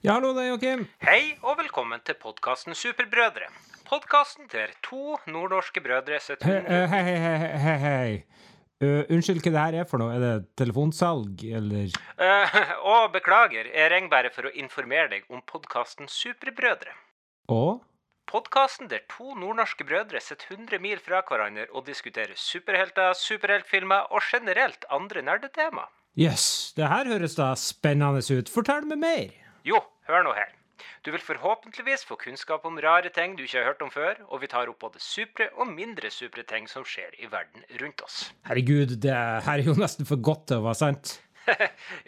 Ja, hallo, det er Joakim. Hei og velkommen til podkasten Superbrødre. Podkasten der to nordnorske brødre sitter Hei, hei, hei, hei, hei, hei. Uh, unnskyld, hva det her er for noe? Er det telefonsalg, eller? Uh, å, beklager, jeg ringer bare for å informere deg om podkasten Superbrødre. Og? Podkasten der to nordnorske brødre sitter 100 mil fra hverandre og diskuterer superhelter, superheltfilmer og generelt andre nerdetema. Jøss, yes, det her høres da spennende ut. Fortell meg mer. Jo, hør nå her. Du vil forhåpentligvis få kunnskap om rare ting du ikke har hørt om før, og vi tar opp både supre og mindre supre ting som skjer i verden rundt oss. Herregud, det her er jo nesten for godt til å være sant.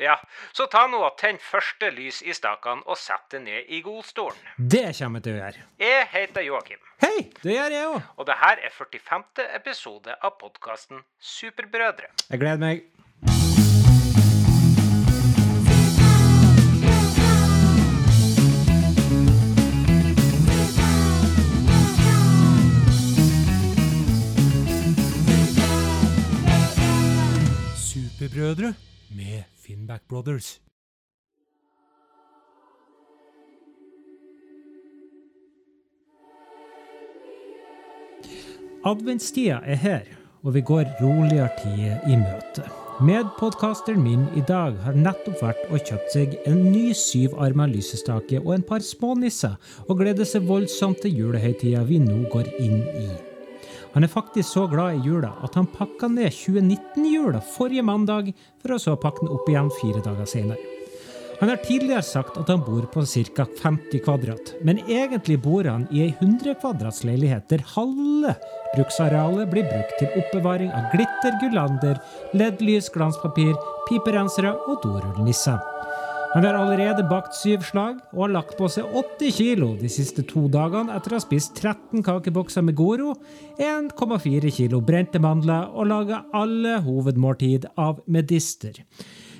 ja, så ta nå og tenn første lys i stakene og sett det ned i godstolen. Det kommer jeg til å gjøre. Jeg heter Joakim, Hei, det gjør jeg òg. og det her er 45. episode av podkasten Superbrødre. Jeg gleder meg. Superbrødre med Finnback Brothers. Adventstida er her, og vi går roligere tider i møte. Medpodkasteren min i dag har nettopp vært og kjøpt seg en ny syvarma lysestake og en par smånisser, og gleder seg voldsomt til julehøytida vi nå går inn i. Han er faktisk så glad i jula at han pakka ned 2019-jula forrige mandag, for å så pakke den opp igjen fire dager senere. Han har tidligere sagt at han bor på ca. 50 kvadrat, men egentlig bor han i ei 100 kvadrats leilighet der halve bruksarealet blir brukt til oppbevaring av glitter, gullander, LED-lys, glanspapir, piperensere og dorullnisser. Han har allerede bakt syv slag og har lagt på seg 80 kilo de siste to dagene etter å ha spist 13 kakebokser med Goro, 1,4 kilo brente mandler og laga alle hovedmåltid av medister.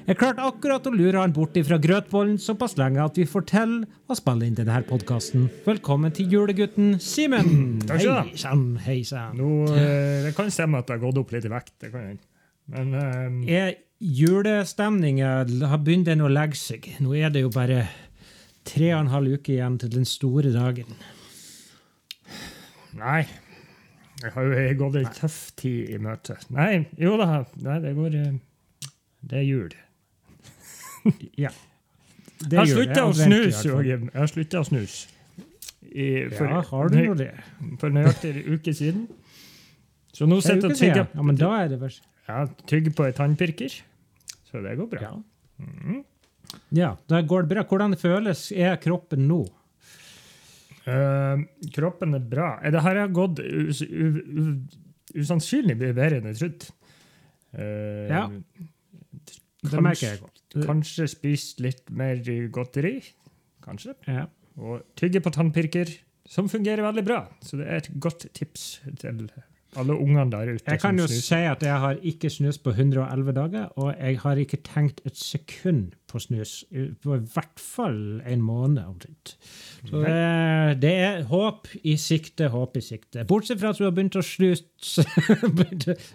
Jeg klarte akkurat å lure han bort fra grøtbollen såpass lenge at vi får til å spille inn denne podkasten. Velkommen til julegutten Simen! Takk skal du ha. Hei sann, eh, det kan stemme at det har gått opp litt i vekt. det kan jeg. Men um... Er julestemninga har begynt den å legge seg? Nå er det jo bare tre og en halv uke igjen til den store dagen. nei. Jeg har jo gått ei tøff tid i møte. Nei, jo da. Nei, det går eh, Det er jul. Ja. Det Jeg slutta å snuse. Joakim. Jeg har slutta å snuse. Ja, har du nå det? For nøyaktig en uke siden. Så nå En sitter jeg og tygger. Ja, men da er det vel ja, tygger på en tannpirker. Så det går bra. Ja. Ja, det går bra. Hvordan føles er kroppen nå? Uh, kroppen er bra. Det her har gått usannsynlig mye bedre enn jeg trodde. Uh, Ja. Det merker jeg godt. Kanskje spist litt mer godteri. Kanskje. Ja. Og tygge på tannpirker, som fungerer veldig bra. Så det er et godt tips til alle ungene der ute. Jeg kan jo snuser. si at jeg har ikke snus på 111 dager, og jeg har ikke tenkt et sekund på snus på i hvert fall en måned omtrent. Så eh, det er håp i sikte, håp i sikte. Bortsett fra at du har begynt å å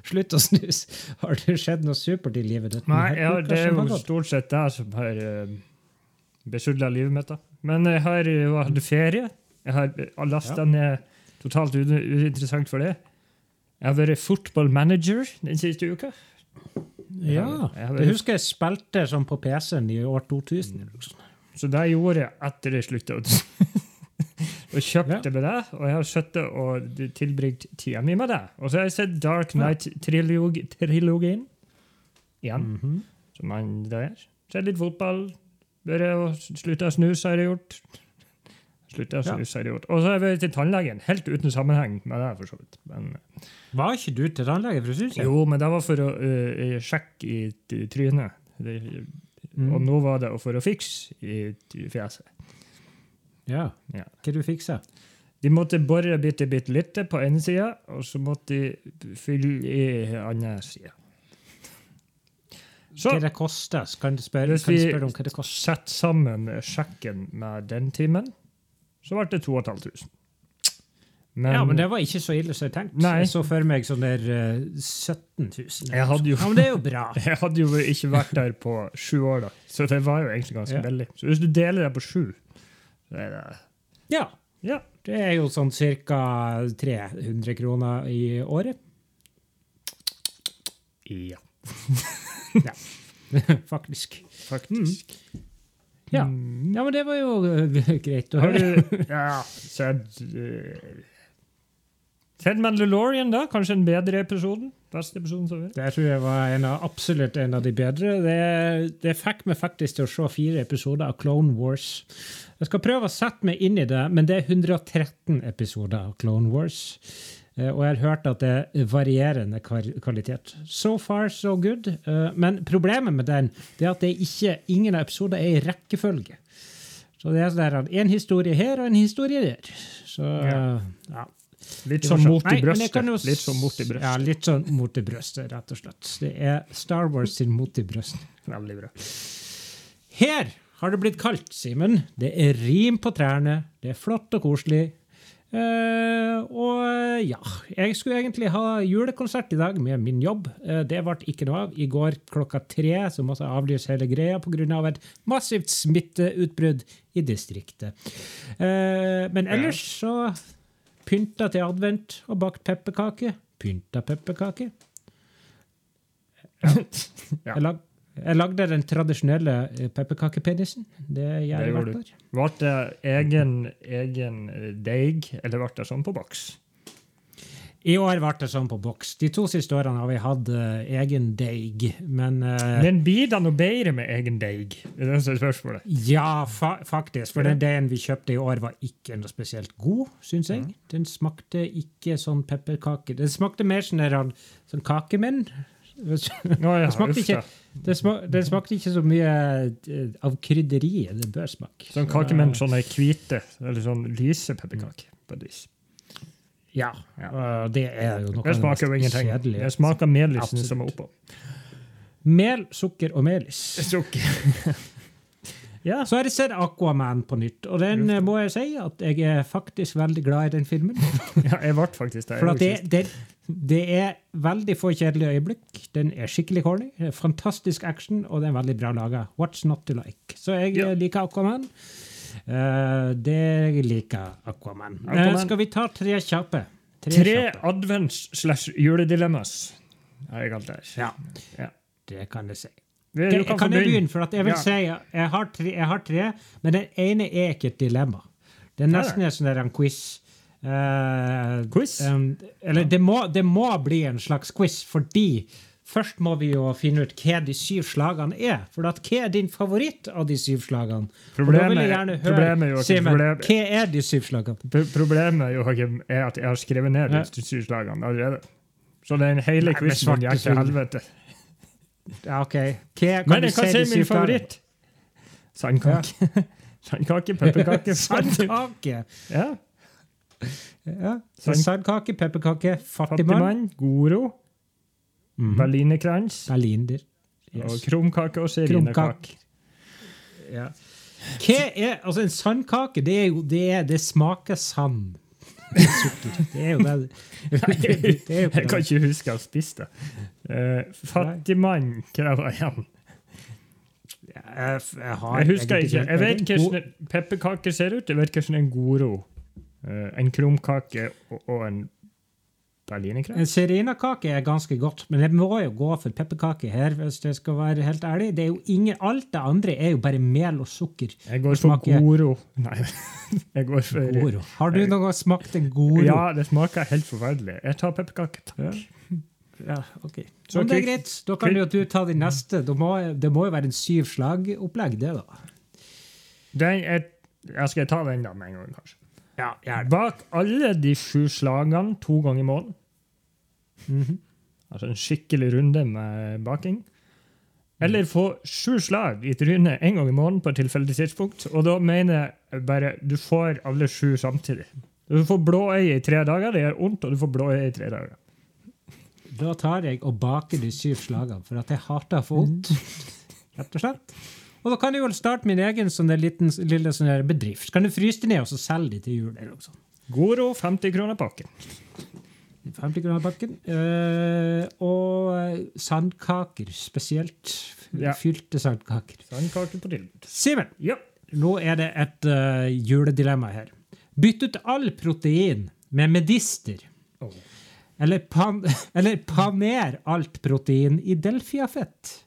slutte å snuse. Har det skjedd noe supert i livet ditt? Nei, ja, det er jo stort sett det som har uh, besudla livet mitt. da. Men jeg har jo hatt ferie. Jeg har lasta ned totalt uinteressant for det. Jeg har vært football manager den siste uka. Ja, Jeg har det vært- husker jeg spilte sånn på PC-en i år 2000. eller noe sånt. Så det gjorde jeg etter jeg slutta. og kjøpte med det, og jeg har sittet og tilbrakt tida mi med det. Og så har jeg sett Dark Knight-trilogien igjen, Mhm. som man er. Sett litt fotball. Bare å slutte å snuse har jeg gjort. Slutte så jeg gjort. Og så er vi til tannlegen, helt uten sammenheng med det. for så vidt. Men, Var ikke du til tannlege? for synes jeg? jo, men det var for å uh, sjekke i trynet. Det, Mm. Og nå var det for å fikse i fjeset. Ja. Ja. Hva du fiksa? De måtte bore bitte, bitte litt på ene sida, og så måtte de fylle i andre sida. Så Hva det koster? Kan du spørre, kan du spørre om hva det koster? setter sammen sjekken med den timen, så ble det 2500. Men, ja, men det var ikke så ille som jeg tenkte. Nei. Jeg så for meg sånn der uh, 17 000. Jeg hadde jo- Ja, men det er jo bra. Jeg hadde jo ikke vært der på sju år, da. så det var jo egentlig ganske Ja. billig. Så hvis du deler det på sju, så er det Ja. Ja. Det er jo sånn ca. 300 kroner i året. Ja, ja. Faktisk. faktisk. Mm. Ja, men det var jo eh, greit å høre. du ja, sett uh, Sett Mandalorian, da? Kanskje en bedre episoden? Beste episoden som er. Det tror jeg var en av, absolutt en av de bedre. Det, det fikk meg faktisk til å se fire episoder av Clone Wars. Jeg skal prøve å sette meg inn i det, men det er 113 episoder av Clone Wars. Eh, Og jeg har hørt at det er varierende kvalitet. So far, so good. Eh, Men problemet med den det er at det ikke, ingen av episodene er i rekkefølge. Så det er sånn en historie her og en historie der. Så Ja. Litt som sånn mot i Nei, jo Litt sånn mot i brøstet. Ja, litt sånn mot i brøstet, rett og slett. Det er Star Wars sin mot i brøstet. Veldig bra. Her har det blitt kaldt, Simen. Det er rim på trærne. Det er flott og koselig. Eh, og ja, jeg skulle egentlig ha julekonsert i dag med min jobb. Uh, det ble ikke noe av. I går klokka tre så måtte jeg avlyse hele greia pga. Av et massivt smitteutbrudd i distriktet. Uh, men ellers så pynta til advent og bakt pepperkaker. Pynta pepperkaker. Ja. Lag, jeg lagde den tradisjonelle eh, pepperkakepenisen. Det gjør jeg hvert år. Ble det egen, egen eh, deig, eller ble det sånn på boks? I år ble det sånn på boks. De to siste årene har vi hatt uh, egen deig, men uh, Men blir det noe bedre med egen deig? Det er spørsmålet. Ja, fa faktisk. For den deigen vi kjøpte i år, var ikke noe spesielt god, syns jeg. Den smakte ikke sånn pepperkake. Den smakte mer sånn sånn kakemenn. Ja, Det smakte ikke, det sma, det smakte ikke så mye eh, av krydderiet det bør smake. Sånn Så, kakemenn, sånne hvite, eller sånn lyse pepperkaker. Ja. Ja. det er jo noe Det smaker jo ingenting. Kjedelig. Det smaker melisen Absolutt. som er oppå. Mel, sukker og melis. Sukker. ja. Så har jeg sett Aquaman på nytt, og den eh, må jeg si at jeg er faktisk veldig glad i den filmen. ja, jeg ble faktisk det. For at det, det, det er veldig få kjedelige øyeblikk. Den er skikkelig corny. Fantastisk action, og den er veldig bra laga. What's not to like? Så jeg Ja. eh, liker Aquaman. Uh, det liker Aquaman. Aquaman. Uh, skal vi ta tre kjappe? Tre tre advents slash juledilemmas har jeg kalt det. Ja, Ja. det kan jeg si. Vi- Kan, du kan kan jeg begynne. For jeg vil Ja. si jeg har, tre, jeg har tre, men den ene er ikke et dilemma. Det er nesten en sånn quiz. Uh, Quiz? Um, eller det må, det må bli en slags quiz, fordi først må vi jo finne ut hva de syv slagene er. For hva er din favoritt av de syv slagene? Problemet- gjerne problemet jo Simon, at problem- hva er de syv slagene? Pro- Problemet Joachim, er at jeg har skrevet ned de syv slagene allerede. Så den hele quizen gikk til helvete. Ja, OK. Hva, kan Men du jeg kan si min favoritt. Sandkake. Sandkake, pepperkake, Sandkake. ja. Ja. Sand- Sandkake, pepperkake, fattigmann. fattigmann, goro, Mhm. berlinerkrans Berliner. og krumkake og serinekake. Ja. Hva er Altså, en sandkake, det er jo Det, det smaker sand. Sukker. Det er jo det. det er jo Jeg kan ikke huske jeg har spist det. Uh, fattigmann, hva var igjen? Jeg, jeg, har Jeg husker jeg ikke. Jeg vet hvordan en pepperkake ser ut. Jeg vet hvordan en goro, uh, en krumkake og, og en berlinerkrans. En serinakake er ganske godt, men jeg må jo gå for pepperkake her, hvis jeg skal være helt ærlig. Det er jo ingen, alt det andre er jo bare mel og sukker. Jeg går Det for goro. Nei, jeg går for Goro. Har du noen gang smakt en goro? Ja, det smaker helt forferdelig. Jeg tar pepperkake, takk. Ja, ok. Så Men det er greit. Da kan jo du ta den neste. Det må, det må jo være en syv slag-opplegg, det, da. Den er, jeg skal ta den da med en gang, kanskje. Ja, gjerne. Bak alle de sju slagene to ganger i måneden. -hmm. Altså en skikkelig runde med baking. Eller få sju slag i trynet en gang i måneden på et tilfeldig tidspunkt. Og da mener jeg bare du får alle sju samtidig. Du får blå øye i tre dager, det gjør vondt, og du får blå øye i tre dager. Da tar jeg og baker de syv slagene, for at jeg hater å få vondt. Rett og slett. Og da kan jeg jo starte min egen sånn liten, lille sånn bedrift. Kan du fryse de ned og så selge de til jul? eller noe sånt? Goro 50 kroner pakken. 50 kroner pakken. Uh, og sandkaker, spesielt Ja. fylte sandkaker. Sandkaker på tilbud. Simen, Ja. nå er det et uh, juledilemma her. Bytt ut all protein med medister. Oh. Eller, pan eller paner alt protein i delfiafett.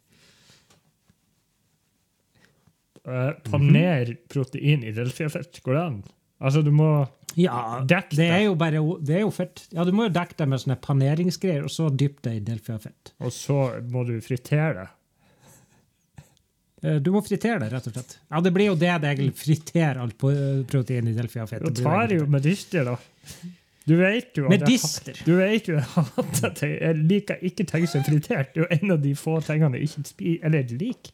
Uh, paner protein i delfiafett. Går det an? Altså, du må Ja, dekke det er jo bare det er jo fett. Ja, Du må jo dekke det med sånne paneringsgreier, og så dyppe det i delfiafett. Og så må du fritere det. Eh, Du må fritere det, rett og slett. Ja, Det blir jo det det egentlig friterer alt på eh, protein i delfiafett. Du tar det jo med medister, da. Du vet jo at jeg- Medister? Du vet jo at. Jeg liker ikke ting som er fritert. Det er jo en av de få tingene jeg ikke spiser, eller liker.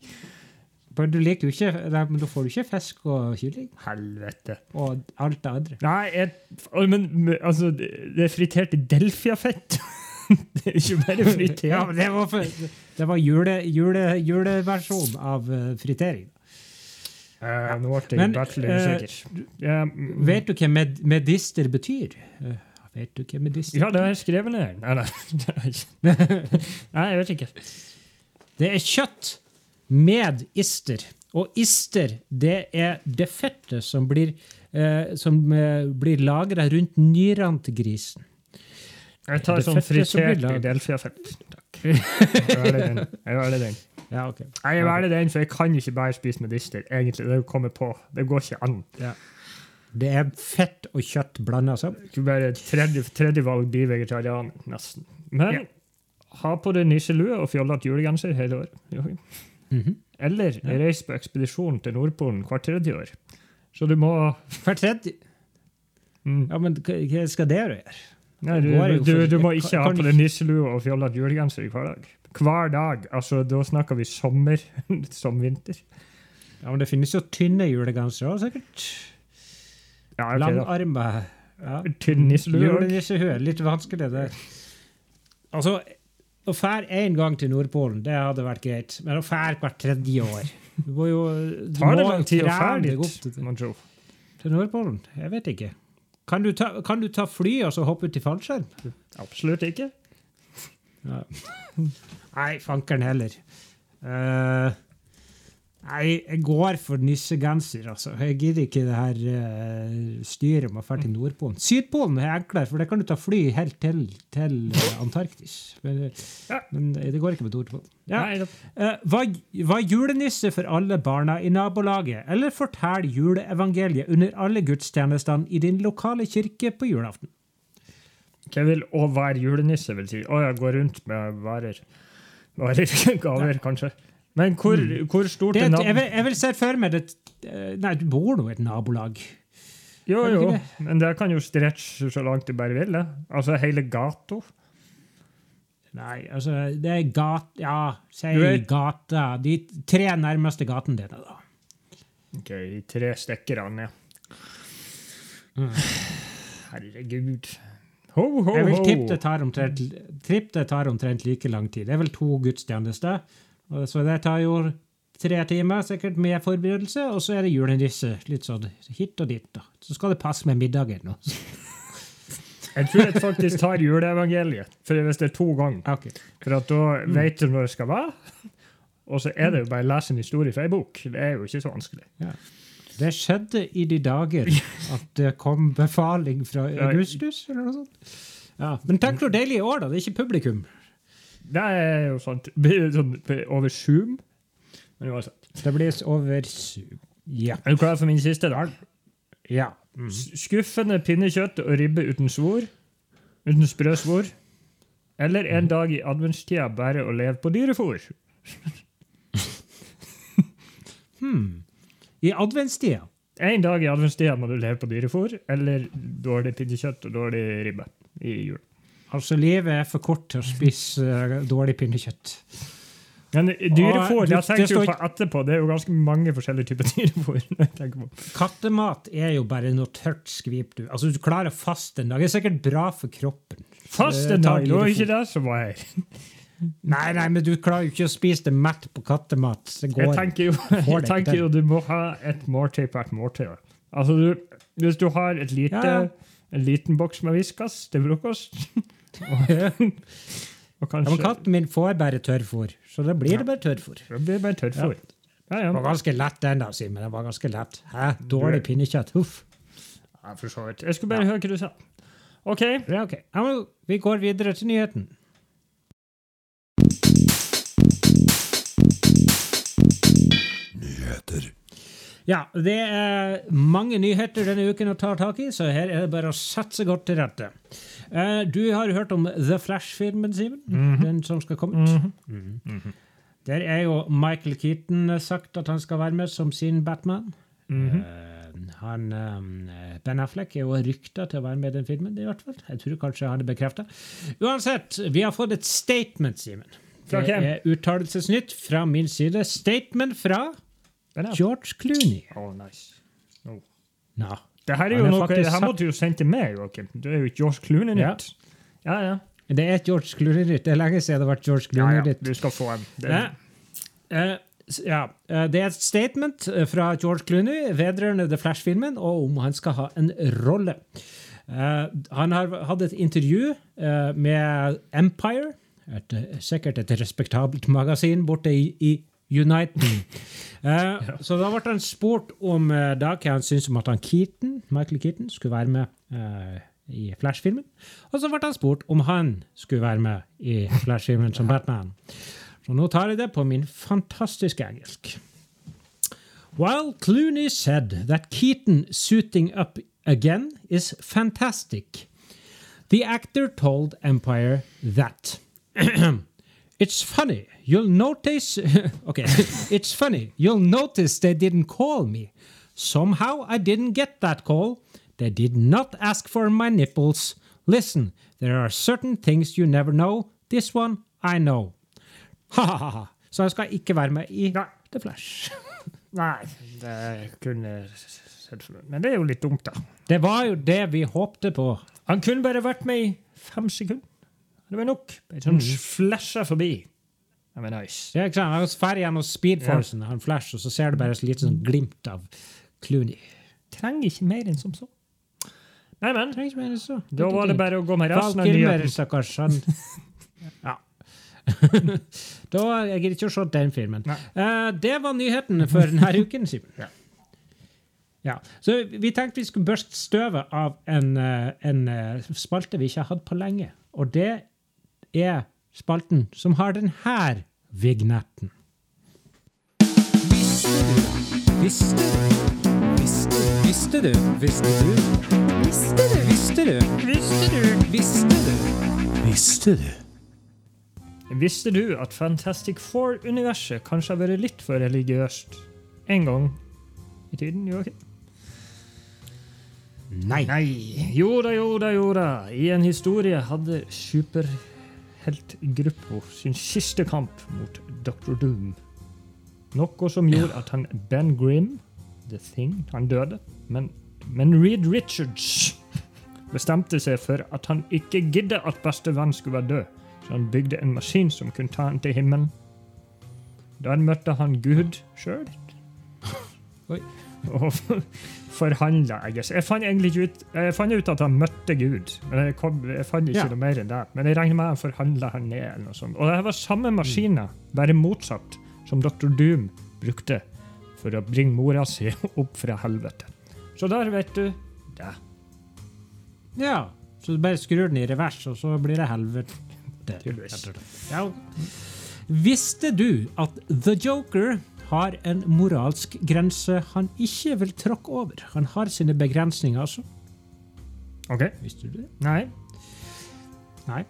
Men du liker jo ikke nei, Men da får du ikke fisk og kylling Helvete. og alt det andre. Nei, jeg, Å, men altså, det er fritert i delfiafett. det er ikke bare Ja, men det var, for, det var jule, jule, juleversjon av eh, fritering. Eh, nå ble jeg Men, battle eh, usikker. Ja, mm, Vet du hva med, medister betyr? Eh, vet du hva medister ja, det har jeg skrevet ned. Nei, nei. det har jeg ikke. nei, jeg vet ikke. Det er kjøtt med ister. Og ister, det er det fettet som blir, eh, som, eh, blir lagra rundt nyrene til grisen. Jeg tar Det sånn fritert delfiafett. Takk. Jeg velger den. Jeg velger den. Ja, okay. Jeg velger den, for jeg kan ikke bare spise medister. Egentlig, det kommer på. Det går ikke an. Det er fett og kjøtt blanda sammen. Bare tredje, tredje valg bli vegetarianer, nesten. Men Ja. ha på deg nisselue og fjollete julegenser hele året. Mhm. Eller reis på ekspedisjon til Nordpolen hvert tredje år. Så du må Hvert tredje mm, Ja, men hva skal det gjøre? Nei, du, du, du må ikke ha på deg nisselue og fjollete julegenser hver dag. Hver dag. Altså, da snakker vi sommer som vinter. Ja, men Det finnes jo tynne julegensere òg, sikkert. Ja, okay. Langarma. Ja. Tynn nisselue òg. Julenissehue. Litt vanskelig, det. Altså, å fære én gang til Nordpolen, det hadde vært greit. Men å fære hvert tredje år Du må jo du Tar det lang tid å fære dit, til, til Nordpolen? Jeg vet ikke. Kan du ta, kan du ta fly og så hoppe ut i fallskjerm? Absolutt ikke. Nei, fankeren heller. Eh, nei, jeg går for nissegenser, altså. Jeg gidder ikke det her uh, styret med å dra til Nordpolen. Sydpolen er enklere, for der kan du ta fly helt til, til eh, Antarktis. Men, Ja. men det går ikke med Nordpolen. Ja. Eh, var, var julenisse for alle barna i nabolaget, eller fortell juleevangeliet under alle gudstjenestene i din lokale kirke på julaften? Hva vil å være julenisse vil si? Å ja, gå rundt med varer. Varer, gaver, kanskje. Men hvor, hvor stort Det, er jeg, vil, jeg vil se for meg det eh, Nei, du bor nå i et nabolag. Jo, jo, men det kan jo stretche så langt du bare vil. det. Altså hele gata. Nei, altså, det er gat... Ja, si gata. De tre nærmeste gatene dine, da. Ok, de tre stikkerne, ja. Mm. Herregud. Ho, ho, Jeg vil ho. tippe det tar omtrent, tippe det tar omtrent like lang tid. Det er vel to gudstjenester. Så det tar jo tre timer, sikkert med forberedelse, og så er det julenisse. Litt sånn hit og dit, da. Så skal det passe med middagen. nå. Jeg tror jeg faktisk tar juleevangeliet, for hvis det er to ganger. Okay. For at da vet du når det skal være. Og så er det jo bare å lese en historie fra ei bok. Det er jo ikke så vanskelig. Det skjedde i de dager at det kom befaling fra Augustus, eller noe sånt. Ja, Men tenk så deilig i år, da. Det er ikke publikum. Det er jo sant. Sånn over Zoom. Men uansett. Det blir over Zoom. Ja. Er du klar for min siste dag? ja. Mm. Skuffende pinnekjøtt og ribbe uten svor. Uten sprø svor. Eller en dag i adventstida bare å leve på dyrefòr. Hmm. I adventstida. En dag i adventstida må du leve på dyrefòr eller dårlig pinnekjøtt og dårlig ribbe i jul. Altså, livet er for kort til å spise eh, dårlig pinnekjøtt. Men dyrefôr, det tenker jeg jo på etterpå. Det er jo ganske mange forskjellige typer dyrefôr. Kattemat er jo bare noe tørt skvip, du. Altså, du klarer å faste en dag. Det er sikkert bra for kroppen. Fast en dag, det var ikke det som var her. Nei, nei, men du klarer jo ikke å spise det mett på kattemat. Det Jeg tenker jo, jeg tenker jo du må ha et måltid på et måltid. Altså, du, hvis du har et lite ja. En liten boks med Whiskas til frokost. og, kanskje... Ja, men katten min får bare tørrfôr, så da blir det bare tørrfôr. Det blir bare tørrfôr. Ja, ja. Det var ganske lett den, da, Simen. Det var ganske lett. Hæ? Dårlig pinnekjøtt. Huff. ja, for så vidt. Jeg skulle bare høre hva du sa. OK. Ja, okay. Ja, men vi går videre til nyheten. Ja, det er mange nyheter denne uken å ta tak i, så her er det bare å sette seg godt til rette. Eh, du har hørt om The Flash-filmen, Simen? Den som skal komme ut? Mhm. Der er jo Michael Keaton sagt at han skal være med som sin Batman. Eh, han, eh, ben Affleck er jo rykta til å være med i den filmen. i hvert fall. Jeg tror kanskje han er bekrefta. Uansett, vi har fått et statement, Simen. Fra Det hvem? uttalelsesnytt fra min side. Statement fra George Clooney. Oh, nice. Nå. No. Det her er jo er noe, det her måtte du jo sendt til meg, Joakim. Det er jo George Clooney-nytt. Ja, ja. Det er et George Clooney-nytt. Det er lenge siden det har vært George ja, ja. Clooney-nytt. Du skal få en. Det, Ja. Eh, ja. eh, Det er et statement eh, fra George Clooney vedrørende The Flash-filmen, og om han skal ha en rolle. Uh, han har hatt et intervju uh, med Empire, et, sikkert et respektabelt magasin borte i, i Uniten. Eh, Så da ble han spurt om eh, da, hva han syntes om at han Keaton, Michael Keaton skulle være med eh, i Flash-filmen. Og så ble han spurt om han skulle være med i Flash-filmen som Batman. Så nå tar jeg det på min fantastiske engelsk. While Clooney said that Keaton suiting up again is fantastic, the actor told Empire that it's funny. You'll notice. okay, it's funny. You'll notice they didn't call me. Somehow I didn't get that call. They did not ask for my nipples. Listen, there are certain things you never know. This one I know. Ha-ha-ha. Så han skal ikke være med i Nei. The Flash. nei, det kunne Men det er jo litt dumt, da. Det var jo det vi håpte på. Han kunne bare vært med i fem sekunder. Det var nok. Bare sånn flasha forbi. Det var nice. Det er ikke sant? Han drar gjennom Speedforcen, han Flash, og så ser du bare et lite sånn glimt av Clooney. Trenger ikke mer enn som så. Nei, men da var det bare å gå med resten av nyheten. stakkars. Han Ja. da, jeg gidder ikke å se den filmen. Eh, det var nyheten for denne uken, Simen. Ja. Ja. Så vi tenkte vi skulle børste støvet av en, eh, en eh, spalte vi ikke har hatt på lenge. Og det er spalten som har denne vignetten. Visste du? Visste du? Visste du? Visste du? Visste du? Visste du? Visste du? Visste du? Visste du? Visste du at Fantastic Four-universet kanskje har vært litt for religiøst en gang i tiden? Joakim? Nei. Nei. Jo da, jo da, jo da. I en historie hadde superheltgruppa sin siste kamp mot Dr. Doom. Noe som gjorde at han Ben Grimm, The Thing, han døde. Men, men Reed Richards bestemte seg for at han ikke gidde at bestevenn skulle være død. Så han bygde en maskin som kunne ta han til himmelen. Der møtte han Gud sjøl. Og forhandla, I guess. Jeg fant egentlig ikke ut Jeg fant ut at han møtte Gud, men jeg, kom, jeg fant ikke Ja. noe mer enn det. Men jeg regner med han forhandla han ned. eller noe sånt. Og det var samme maskiner, bare motsatt, som Dr. Doom brukte for å bringe mora si opp fra helvete. Så der vet du det. Ja, så du bare skrur den i revers, og så blir det helvete. Tydeligvis. Ja. Visste du at The Joker har en moralsk grense han ikke vil tråkke over? Han har sine begrensninger, altså. OK? Visste du det? Nei? Nei.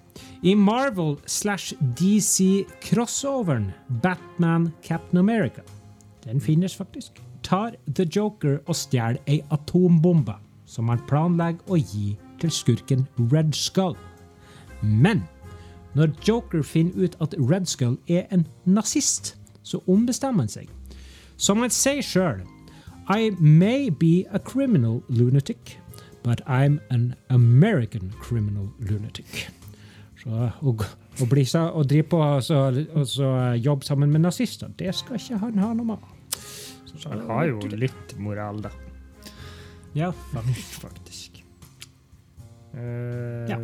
I Marvel slash DC crossoveren Batman Captain America, den finnes faktisk, tar The Joker og stjeler ei atombombe som han planlegger å gi til skurken Red Skull. Men når Joker finner ut at Red Skull er en nazist, så ombestemmer han seg. Som han sier sjøl, I may be a criminal lunatic, but I'm an American criminal lunatic. Så å, å, bli, så, å drive på og så jobbe sammen med nazister, det skal ikke han ha noe med. Så han har jo litt moral, da. Ja, Faktisk. Eh, Ja.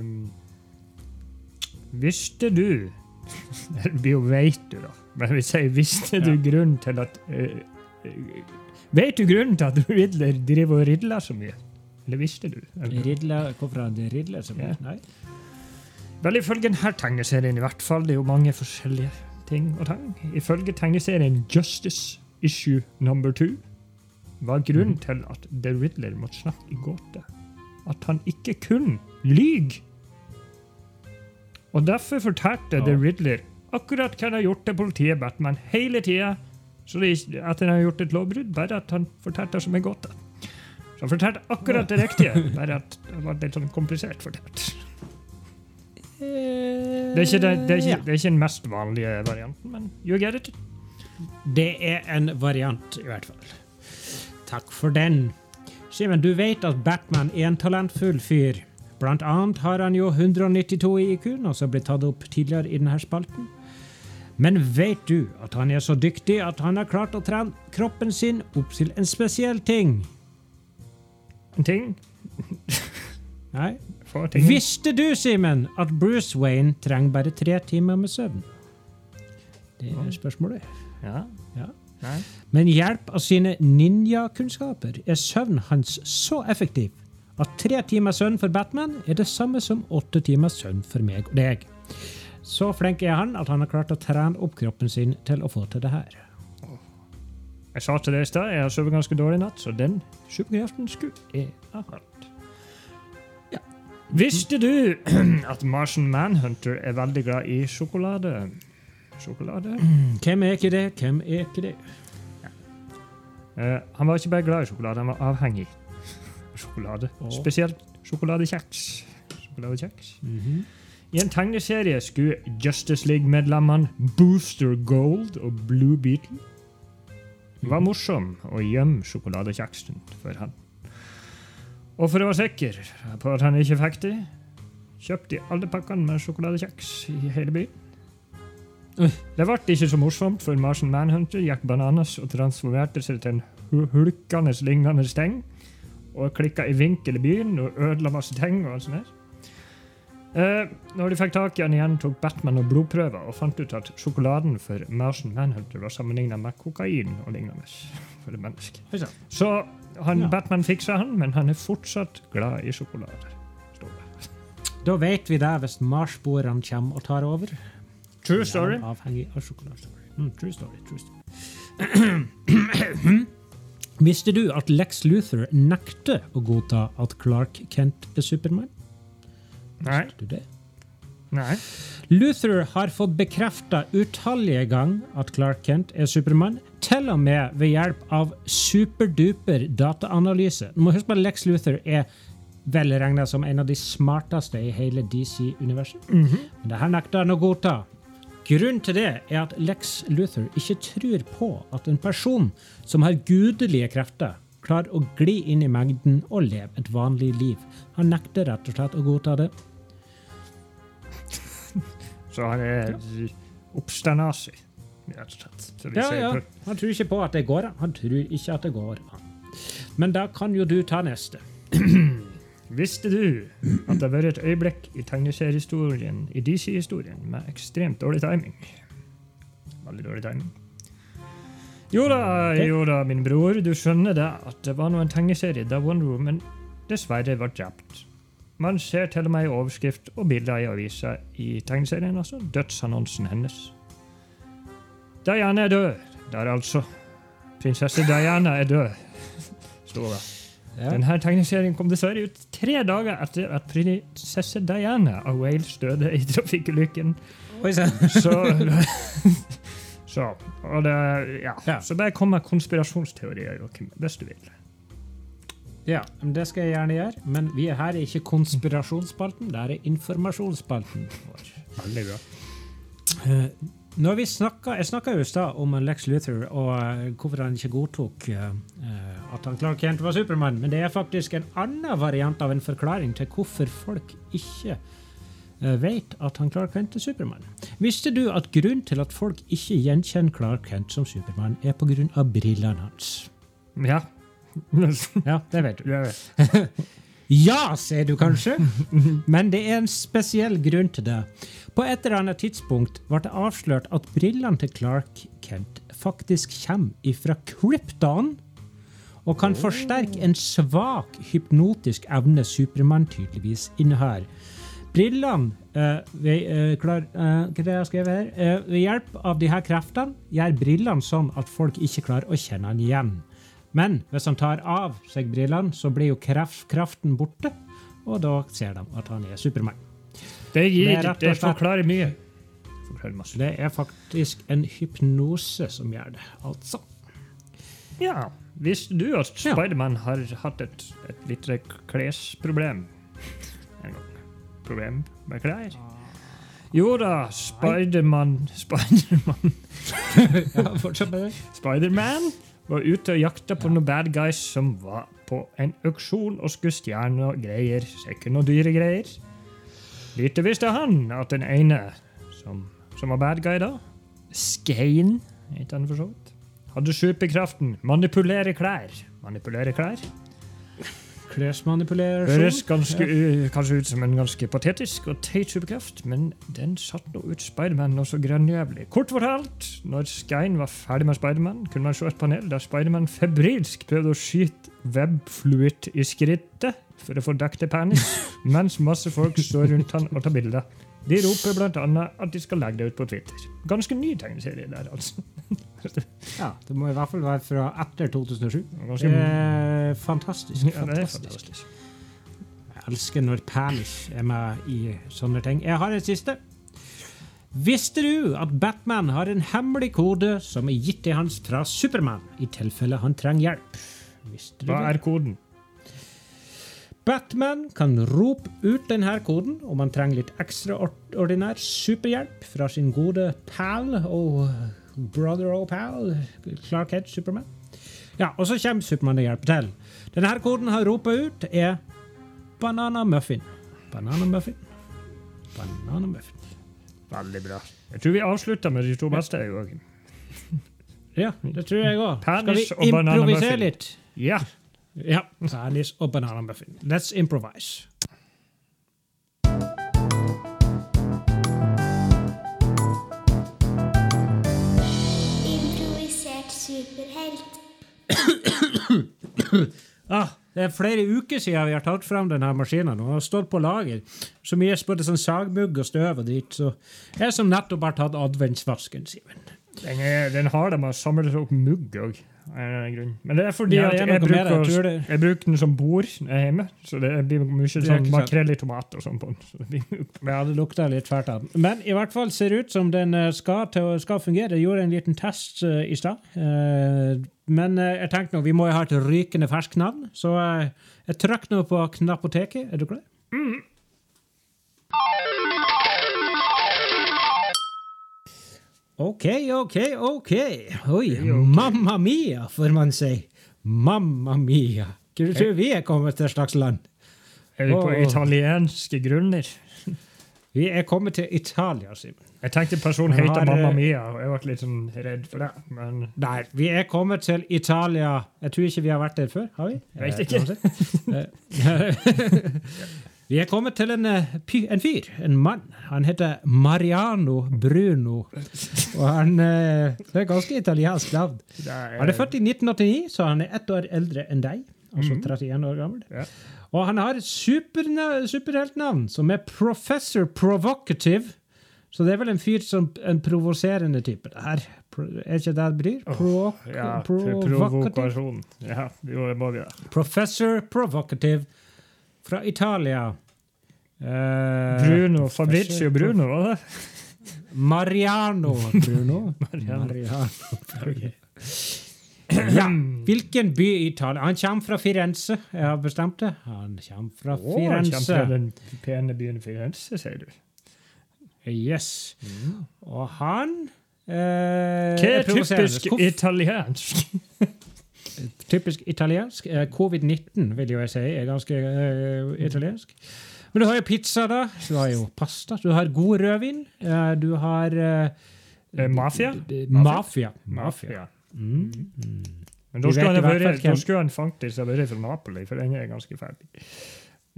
Visste du Det blir jo veit du, da. Men hvis jeg visste du Ja. grunnen til at eh, Vet du grunnen til at Riddler driver og ridler så mye? Eller visste du? Ridler, hvorfor han ridler så mye? Ja. Nei. Vel, ifølge denne tegneserien i hvert fall. Det er jo mange forskjellige ting og tang. Ifølge tegneserien Justice Issue Number Two var grunnen til at The Riddler måtte snakke i gåte, at han ikke kun lyg. Og derfor fortalte Ja. The Riddler akkurat hva han har gjort til politiet Batman hele tida. Så det er ikke at han har gjort et lovbrudd, bare at han fortalte det som en gåte. Så han fortalte akkurat det riktige, bare at det var litt sånn komplisert fortalt. Det er, ikke, det, det, er ikke, det er ikke den mest vanlige varianten, men you get it. Det er en variant, i hvert fall. Takk for den. Simen, du vet at Batman er en talentfull fyr. Blant annet har han jo 192 i IQ, noe som ble tatt opp tidligere i denne spalten. Men vet du at han er så dyktig at han har klart å trene kroppen sin opp til en spesiell ting? En ting. Nei? Ting. Visste du, Simen, at Bruce Wayne trenger bare tre timer med søvn? Det er spørsmålet. Ja. Ja. Med hjelp av sine ninjakunnskaper er søvnen hans så effektiv at tre timers søvn for Batman er det samme som åtte timers søvn for meg og deg. Så flink er han at han har klart å trene opp kroppen sin til å få til det her. Jeg sa til deg i stad, jeg har sovet ganske dårlig i natt, så den superkraften skulle jeg ha hatt. Ja. Visste du at Martian Manhunter er veldig glad i sjokolade? Sjokolade? Hvem er ikke det? Hvem er ikke det? Eh, han var ikke bare glad i sjokolade, han var avhengig av sjokolade. Åh. Spesielt sjokoladekjeks. Sjokoladekjeks. Mhm. I en tegneserie skulle Justice League-medlemmene Booster Gold og Blue Beetle var morsom å gjemme sjokoladekjeksen for han. Og for å være sikker på at han ikke fikk det, kjøpte de alle pakkene med sjokoladekjeks i hele byen. Det ble ikke så morsomt, for Martian Manhunter gikk bananas og transformerte seg til en hulkende lignende ting, og klikka i vinkel i byen og ødela masse ting og alt sånt. der. Eh, når de fikk tak i han igjen, tok Batman og blodprøver og fant ut at sjokoladen for Martian Manhunter var sammenligna med kokain og lignende for det. Så han, Ja. Batman fiksa han, men han er fortsatt glad i sjokolade. Da vet vi det hvis marsboerne kommer og tar over. True story. Avhengig av sjokolade. Mm, true story, true story. Visste du at Lex Luthor nekter å godta at Clark Kent er Supermann? Nei. Visste du det? Nei. Luther har fått bekrefta utallige ganger at Clark Kent er Supermann, til og med ved hjelp av superduper dataanalyse. Du må huske på at Lex Luther er vel regna som en av de smarteste i hele DC-universet. Mhm. Men det her nekter han å godta. Grunnen til det er at Lex Luther ikke tror på at en person som har gudelige krefter, klarer å gli inn i mengden og leve et vanlig liv. Han nekter rett og slett å godta det. Så han er oppstandasig, rett og slett. Ja, ja. Han tror ikke på at det går an. Han tror ikke at det går an. Men da kan jo du ta neste. Visste du at det har vært et øyeblikk i tegneseriehistorien, i DC-historien, med ekstremt dårlig timing? Veldig dårlig timing. Jo da, jo da, min bror, du skjønner det at det var nå en tegneserie der Wonder Woman dessverre ble drept. Man ser til og med i overskrift og bilder i avisa i tegneserien, altså dødsannonsen hennes. Diana er død, der altså. Prinsesse Diana er død, står det. Ja. Denne tegneserien kom dessverre ut tre dager etter at prinsesse Diana av Wales døde i trafikkulykken. Så, så, og det, ja. Ja. så bare kom med konspirasjonsteorier, Joakim, hvis du vil. Ja, det skal jeg gjerne gjøre. Men vi er her er ikke konspirasjonsspalten, det er informasjonsspalten vår. Veldig bra. Eh, når vi snakket, jeg snakka jo i stad om Lex Luthor og eh, hvorfor han ikke godtok eh, at han Clark Kent var Supermann, men det er faktisk en annen variant av en forklaring til hvorfor folk ikke eh, vet at han Clark Kent er Supermann. Visste du at grunnen til at folk ikke gjenkjenner Clark Kent som Supermann, er pga. brillene hans? Ja. Ja, det vet du. Ja, sier du kanskje, men det er en spesiell grunn til det. På et eller annet tidspunkt ble det avslørt at brillene til Clark Kent faktisk kommer ifra Krypton, og kan forsterke en svak hypnotisk evne Supermann tydeligvis innehar. Brillene uh, ved, uh, klar, uh, hva jeg har skrevet her? Uh, ved hjelp av de her kreftene gjør brillene sånn at folk ikke klarer å kjenne han igjen. Men hvis han tar av seg brillene, så blir jo kraft, kraften borte, og da ser de at han er Supermann. Det, gir, Det det forklarer mye. Forklarer. Det er faktisk en hypnose som gjør det, altså. Ja, Visste du Ja. Spiderman har hatt et, et lite klesproblem en gang? Problem med klær? Jo da, Spiderman Spiderman Ja, fortsatt med det. Spiderman var ute og jakta på noen bad guys som var på en auksjon og skulle stjele noe greier. Sikkert ikke noe dyre greier. Lite visste han at den ene som, som var bad guy da, Skane, heter han for så vidt, hadde superkraften manipulere klær. Manipulere klær? Klesmanipulerasjon. Høres ganske, uh, kanskje ut som en ganske patetisk og teit superkraft, men den satte nå ut Spiderman noe så grønnjævlig. Kort fortalt, når Skein var ferdig med Spiderman, kunne man se et panel der Spiderman febrilsk prøvde å skyte webfluid i skrittet for å få dekket penis, mens masse folk står rundt han og tar bilder. De roper annet at de skal legge det ut på Twitter. Ganske ny tegneserie der, altså. Ja, det må i hvert fall være fra etter 2007. Ganske, Det er fantastisk. ja, det er fantastisk. Jeg elsker når penis er med i sånne ting. Jeg har en siste. Visste du at Batman har en hemmelig kode som er gitt til hans fra Supermann, i tilfelle han trenger hjelp? Hva er koden? Batman kan rope ut denne koden om han trenger litt ekstraordinær superhjelp fra sin gode pal og brother og pal, Clark Hedge Superman. Ja, og så kommer Supermann og hjelper til. Denne koden han roper ut, er banana muffin. Banana muffin. Banana muffin. Veldig bra. Jeg tror vi avslutter med de to beste. Joakim. Ja, det tror jeg òg. Skal vi improvisere litt? Ja. Ja. Penis og bananemuffin. Let's improvise. Improvisert superhelt. Ah, det er flere uker siden vi har tatt fram denne maskinen. og har stått på lager. Så mye både sånn sagmugg og støv og dritt. Så jeg som nettopp har tatt adventsvasken, Simen. Den, er, den har det med å samle opp mugg òg. Men det er fordi Ja, det er jeg, bruker, med jeg det- jeg bruker den som bord hjemme. Så det blir mye sånn makrell i tomat og sånn på den. Det. Ja, det lukter litt fælt av den. Men i hvert fall ser det ut som den eh, skal, til, skal fungere. Jeg gjorde en liten test uh, i stad. Uh, men uh, jeg tenkte nå, vi må jo ha et rykende ferskt navn, så jeg trykker nå på knappoteket. Er du klar? OK, OK, OK. Oi, mamma mia, får man si. Mamma mia. Hva tror du vi er kommet til slags land? Er vi på oh. italienske grunner? Vi er kommet til Italia, Simen. Jeg tenkte personen heter Mamma eh, Mia, og jeg ble litt sånn redd for det. Men Nei, vi er kommet til Italia. Jeg tror ikke vi har vært der før, har vi? Jeg Vet Eh, ikke. vi er kommet til en, eh, en fyr, en mann. Han heter Mariano Bruno. Og han eh, Det er ganske italiensk navn. Han er født i 1989, så han er ett år eldre enn deg. Altså 31 år gammel. Ja. Og han har superheltnavn som er Professor Provocative. Så det er vel en fyr som en provoserende type. Det her. Er ikke det det blir? Pro, ja, provokasjon. Ja, jo, det må vi da. Professor Provocative fra Italia. Eh, Bruno, Fabrizio Bruno, var det? Mariano Bruno. Mariano. Mariano. Ja. Hvilken by i Italia? Han kommer fra Firenze. Jeg har bestemt det. Han kommer fra Å, han kommer fra den pene byen Firenze, sier du. Yes. Og han eh, Hva er typisk Hvorf- italiensk? typisk italiensk? Eh, Covid-19 vil jo jeg si er ganske eh, italiensk. Men du har jo pizza, da. Du har jo pasta. Du har god rødvin. Eh, du har eh, Eh, Mafia? Mafia. Mafia. Mafia. Mm. Men da skulle, vært, da skulle han faktisk ha vært fra Napoli, for den er ganske ferdig.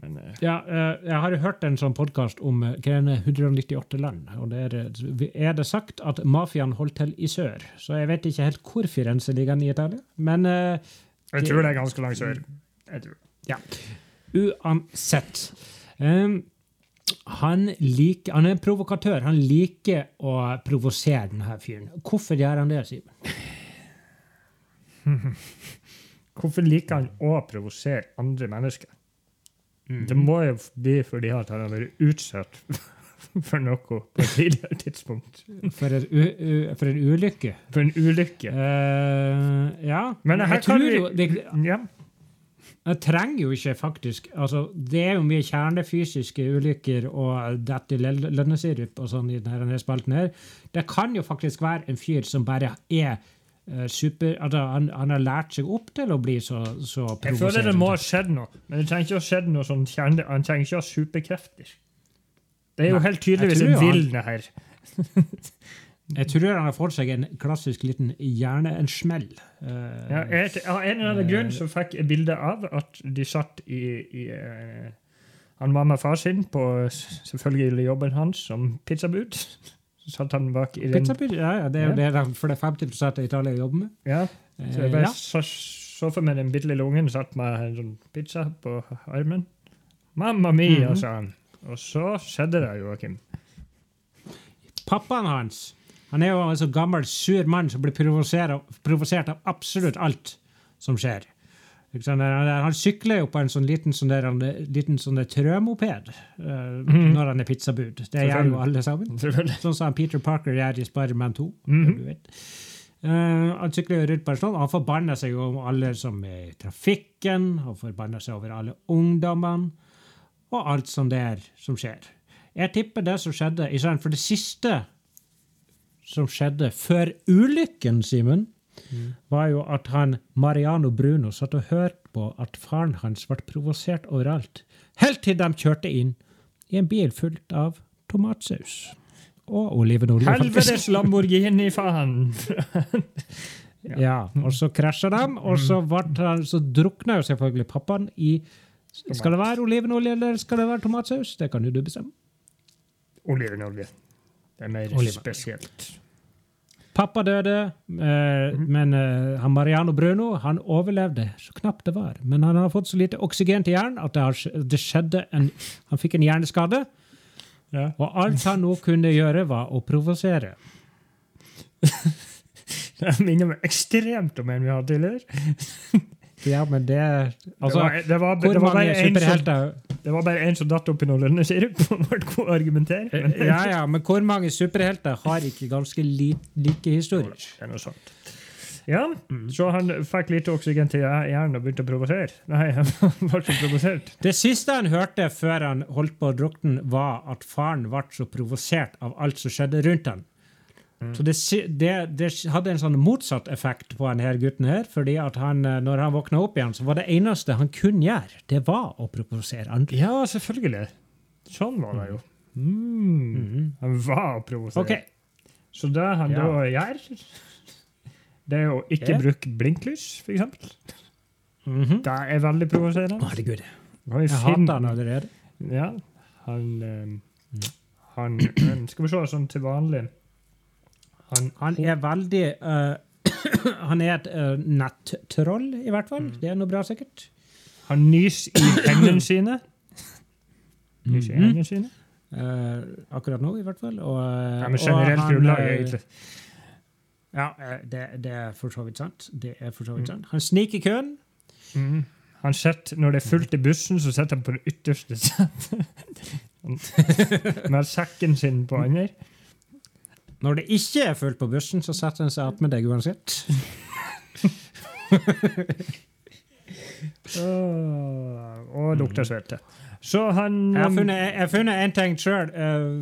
Men uh, Ja, uh, jeg har jo hørt en sånn podkast om det, 198 land. og der eh, er det sagt at mafiaen holdt til i sør. Så jeg vet ikke helt hvor Firenze ligger i Italia. Men jeg tror det er ganske langt sør. Jeg tror. uansett um, han, liker, han er en provokatør. Han liker å provosere denne fyren. Hvorfor gjør han det, Simen? Hvorfor liker han å provosere andre mennesker? Det må jo bli fordi han har vært utsatt for noe på et tidligere tidspunkt. For, for en ulykke. For en ulykke. Uh, ja. Men her jeg kan tror vi- jo det, Ja. Jeg trenger jo ikke faktisk altså, Det er jo mye kjernefysiske ulykker og dette lønnesirup og sånn i denne spalten her. Det kan jo faktisk være en fyr som bare er eh, super altså, han, han har lært seg opp til å bli så, så Jeg føler det må ha skjedd noe, men det trenger ikke å ha skjedd noe sånn kjerne, han trenger ikke å ha superkrefter. Det er jo Nei, helt tydeligvis en vilne her. Jeg tror han har fått seg en klassisk liten hjerne, en smell. Eh, Ja, et, av en eller annen grunn så fikk jeg bilde av at de satt i, i uh, Han var med far sin på selvfølgelig jobben hans som pizzabud. Så satt han bak i den Pizzabud, ja, ja, det er jo Ja. det de- for det er 50 av Italia jobber med. Ja, så jeg Eh, bare ja. så, så for meg den bitte lille ungen satt med en sånn pizza på armen. 'Mamma mia', Mhm. sa han. Og så skjedde det, Joakim. Pappaen hans han er jo en så gammel, sur mann som blir provosert av absolutt alt som skjer. Han, han sykler jo på en sånn liten, sånn der, liten sånn trømoped mm. når han er pizzabud. Det gjør jo alle sammen. Sånn som Peter Parker gjør i Spiderman 2. Mhm. du vet. Eh, han sykler jo rundt på en sånn, og han forbanner seg over om alle som er i trafikken, han forbanner seg over alle ungdommene, og alt som det er som skjer. Jeg tipper det som skjedde, for det siste som skjedde før ulykken, Simen, var jo at han Mariano Bruno satt og hørte på at faren hans ble provosert overalt, helt til de kjørte inn i en bil fullt av tomatsaus. Og olivenolje, faktisk. Helvetes Lamborghini, faen! Ja, og så krasja de, og så, ble han, så drukna jo selvfølgelig pappaen i Skal det være olivenolje eller skal det være tomatsaus? Det kan jo du bestemme. Olivenolje. Det er mer Oliver. spesielt. Pappa døde, eh, men eh, han Mariano Bruno han overlevde så knapt det var. Men han har fått så lite oksygen til hjernen at det, har, det skjedde en, han fikk en hjerneskade. Ja. Og alt han nå kunne gjøre, var å provosere. Det minner meg ekstremt om en vi hadde tidligere. Ja, men det Altså, det var, det var, det var bare en som, superhelter det var bare en som datt opp i noe lønnesirup og ble god å argumentere. Men Ja, ja, men hvor mange superhelter har ikke ganske li, like historier? det er noe sant. Ja, så han fikk lite oksygen til hjernen og begynte å provosere. Nei, han ble så provosert. Det siste han hørte før han holdt på å drukne, var at faren ble så provosert av alt som skjedde rundt han. Så det, det, det hadde en sånn motsatt effekt på denne gutten her, fordi at han, eh, når han våkna opp igjen, så var det eneste han kunne gjøre, det var å provosere andre. Ja, selvfølgelig. Sånn var det jo. Mm. Han var å provosere. Okay. Så det han Ja. da gjør, det er å ikke Ja. bruke blinklys, for eksempel. -hmm. Det er veldig provoserende. Herregud, Kan vi jeg hater han allerede. Ja, han, eh, han Skal vi se, sånn til vanlig Han, Han er veldig uh, Han er et uh, nettroll, i hvert fall. Det er noe bra, sikkert. han nyser i hendene sine. I Mhm. hendene sine. Uh, akkurat nå, i hvert fall. Og, Ja, men generelt han, grunnlag, eh, egentlig. Ja, det, det er for så vidt sant. Det er for så vidt sant. Han sniker i køen. Mm. Han sitter, Når det er fullt i bussen, så sitter han på det ytterste setet. Med sekken sin på andre. Når det ikke er fullt på bussen, så setter han seg attmed deg uansett. Åh, og lukter svette. Så han Jeg har funnet, en ting sjøl,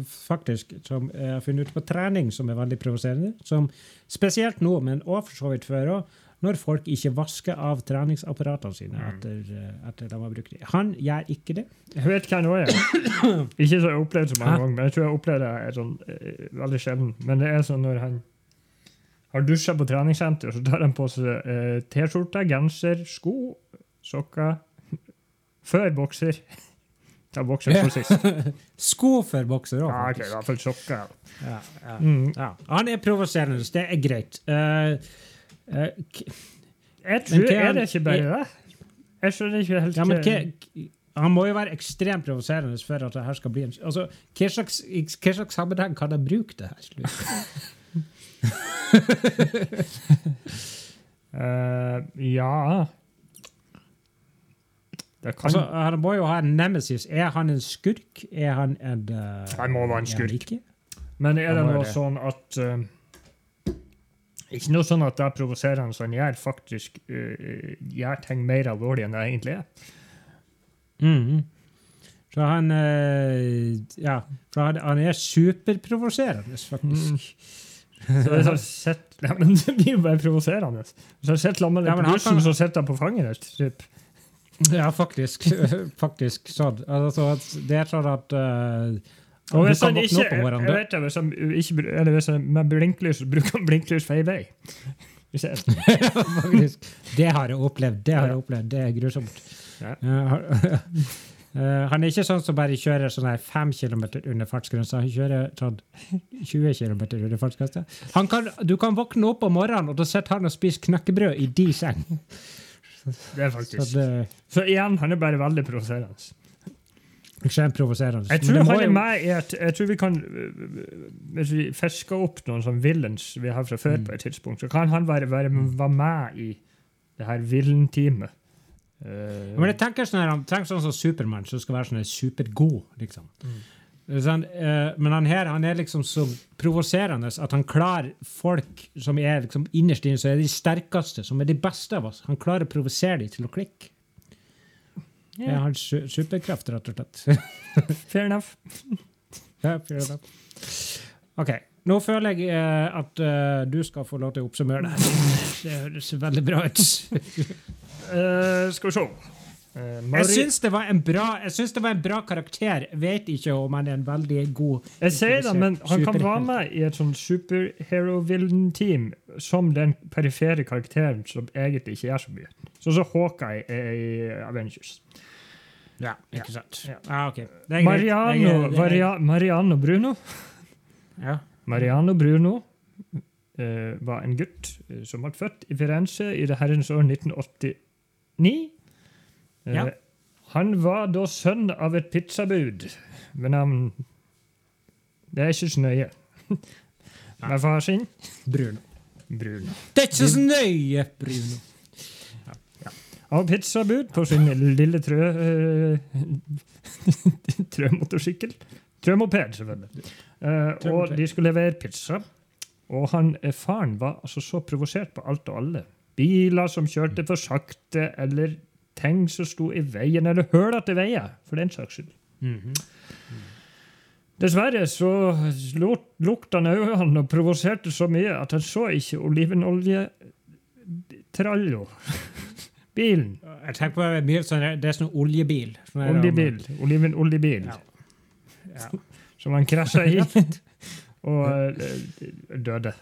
faktisk, som jeg har funnet ut på trening, som er veldig provoserende. Som Spesielt nå, men òg for så vidt før òg. Når folk ikke vasker av treningsapparatene sine etter, eh, etter de har brukt dem. Han gjør ikke det. Jeg vet hva også gjør. Ikke så jeg har opplevd så mange ganger, men jeg tror jeg opplevde det er sånn, eh, veldig sjelden. Men det er sånn når han har dusja på treningssenter, så tar han på seg eh, T-skjorte, genser, sko, sokker, før bokser, Ta bokser for sist. Sko for bokser òg, Ja, okay, i faktisk. hvert fall sokker. Ja, ja, Mm. ja. Han er provoserende, det er greit. K- Jeg tror, hva- er det ikke bare det? Jeg skjønner ikke helt ja, men hva- hva- han må jo være ekstremt provoserende for at det her skal bli en altså, Hva slags, hva slags sammenheng kan jeg bruke det her? uh, ja Det kan Altså, han må jo ha en nemesis. Er han en skurk? Er han en uh, Han må være en skurk. Men er det noe sånn at eh, Ikke noe sånn at det er provoserende, så han gjør faktisk uh, gjør ting mer alvorlig enn det egentlig er. Mm. Så han uh, Ja, for han, han er superprovoserende, faktisk. Så det har sett, ja, men det blir jo bare provoserende. Så har sitter sett med han bussen, så sitter han på fanget ditt. typ. Ja, faktisk. faktisk sånn. Altså, det er sånn at eh, Og hvis han ikke, jeg vet det, hvis han ikke, eller hvis han med blinklys, bruker han blinklys feil vei. Det har jeg opplevd. Det har jeg opplevd. Det er grusomt. Ja. Eh, eh, han er ikke sånn som bare kjører sånn her 5 km under fartsgrensa. Han kjører sånn 20 km under fartsgrensa. Han kan, du kan våkne opp om morgenen, og da sitter han og spiser knekkebrød i din seng. Det er Så faktisk. det Så igjen, han er bare veldig provoserende. Ekstremt provoserende. Jeg tror han er med i et Jeg tror vi kan Hvis vi fisker opp noen sånn villains vi har fra før Mm. på et tidspunkt, så kan han være, være, være med i det her villain-teamet. Uh, Men jeg tenker sånn her, Han trenger sånn som Supermann, som skal være sånn supergod. liksom. Sånn, uh, men han her han er liksom så provoserende at han klarer folk som er liksom innerst inne, så er de sterkeste, som er de beste av oss. Han klarer å provosere dem til å klikke. Det har superkraft, rett og slett. Fair enough. Ja, fair enough. OK. Nå føler jeg eh, at eh, du skal få lov til å oppsummere det. Det høres veldig bra ut. uh, skal vi se. Eh, Jeg syns det var en bra Jeg synes det var en bra karakter. Jeg vet ikke om han er en veldig god Jeg sier det, men han kan være med i et sånn superhero-villain-team som den perifere karakteren som egentlig ikke gjør så mye. Sånn som Hawkeye er i Avengers. Ja, ikke sant. Ja. Ah, ok. Det greit. Mariano, er- Mariano Bruno Ja. Mariano Bruno uh, var en gutt eh, som ble født i Firenze i det herrens år 1989. Eh, Ja. Han var da sønn av et pizzabud ved navn Det er ikke så nøye. Med far sin Bruno. Bruno. Det er ikke så nøye, Bruno. Av pizzabud på sin lille trø... eh, trømotorsykkel. Trømoped, selvfølgelig. Trømoped. og de skulle levere pizza. Og han, eh, faren var altså så provosert på alt og alle. Biler som kjørte for sakte, eller ting som sto i veien, eller hullete veier, for den saks skyld. Mhm. Dessverre så lukta han øynene og provoserte så mye at han så ikke olivenoljetrallo. Bilen. Jeg tenker på mye sånn her- Det er sånn oljebil. Her, Oljebil. Olivenoljebil. Ja. Ja. Som han krasja i og eh, døde.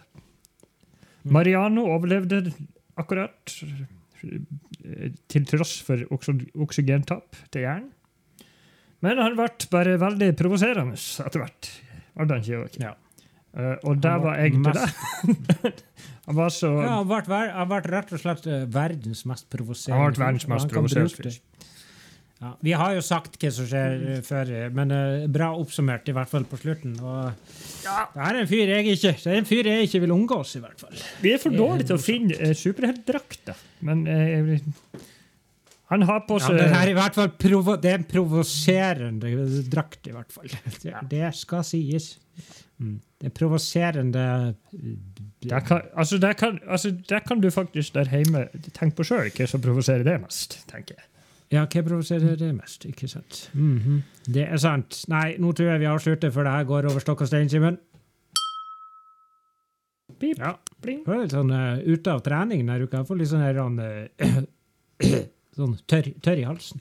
Mariano overlevde akkurat, til tross for oksygentap til hjernen. Men han ble bare veldig provoserende etter hvert. Ja. Uh, og Han var var egentlig mest- det. han var så Ja, han ble, han ble rett og slett eh, verdens mest provoserende. Han ble verdens mest provoserende. Ja, vi har jo sagt hva som skjer eh, før, eh, men uh, bra oppsummert, i hvert fall på slutten. Og det er en fyr jeg ikke Det er en fyr jeg ikke vil omgås, i hvert fall. Vi er for dårlige til å finne uh, superheltdrakter. Men uh, han har på Ja, det, er i hvert fall provo det er en provoserende drakt, i hvert fall. Det, det skal sies. Mm. Det er provoserende Der kan, altså, der kan, altså, der kan du faktisk der hjemme tenke på sjøl hva som provoserer deg mest. tenker jeg. Ja, hva provoserer det mest? Ikke sant? Mhm. Det er sant. Nei, nå tror jeg vi avslutter, for det her går over stokk og stein, Simen. Pip, Ja. pling. Jeg er litt sånn uh, ute av trening denne uka. Jeg får litt sånn, uh, sånn tørr, tørr i halsen.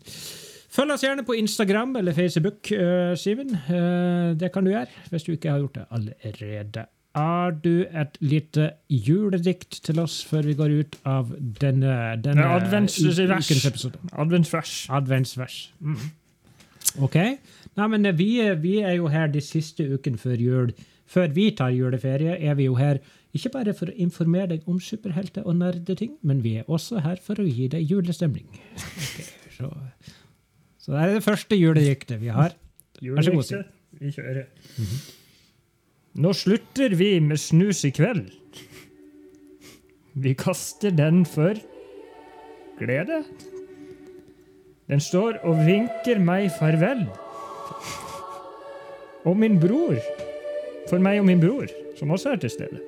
Følg oss gjerne på Instagram eller Facebook, uh, Simen. Uh, det kan du gjøre hvis du ikke har gjort det allerede. Har du et lite juledikt til oss før vi går ut av denne, denne adventsvers. Adventsvers. Adventsvers. Mm. Ok. Nei, men eh, vi, er- vi er jo her de siste ukene før jul. Før vi tar juleferie, er vi jo her ikke bare for å informere deg om superhelter og nerdeting, men vi er også her for å gi deg julestemning. Ok, så, så det er det første julediktet vi har. Vær så god. Vi kjører. Nå slutter vi med snus i kveld. Vi kaster den for glede. Den står og vinker meg farvel. Og min bror. For meg og min bror, som også er til stede.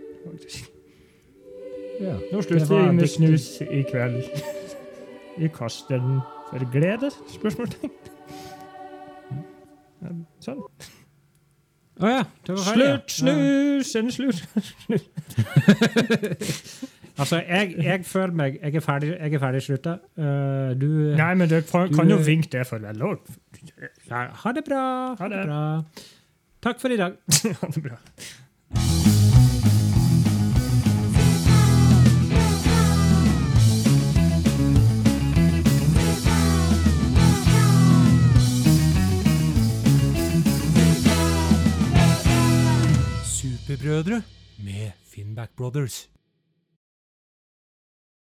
Ja, Nå slutter vi med snus i kveld. Vi kaster den for glede? Spørsmålstegn. Sånn. Å ja, det var ferdig. Slutt, snus, en slutt. Altså, jeg, jeg føler meg Jeg er ferdig, jeg er ferdig slutta. Uh, du Nei, men du kan, kan jo vinke det farvel òg. Ha det bra. Ha det. bra. Takk for i dag. Ha det bra. Superbrødre med Finnback Brothers.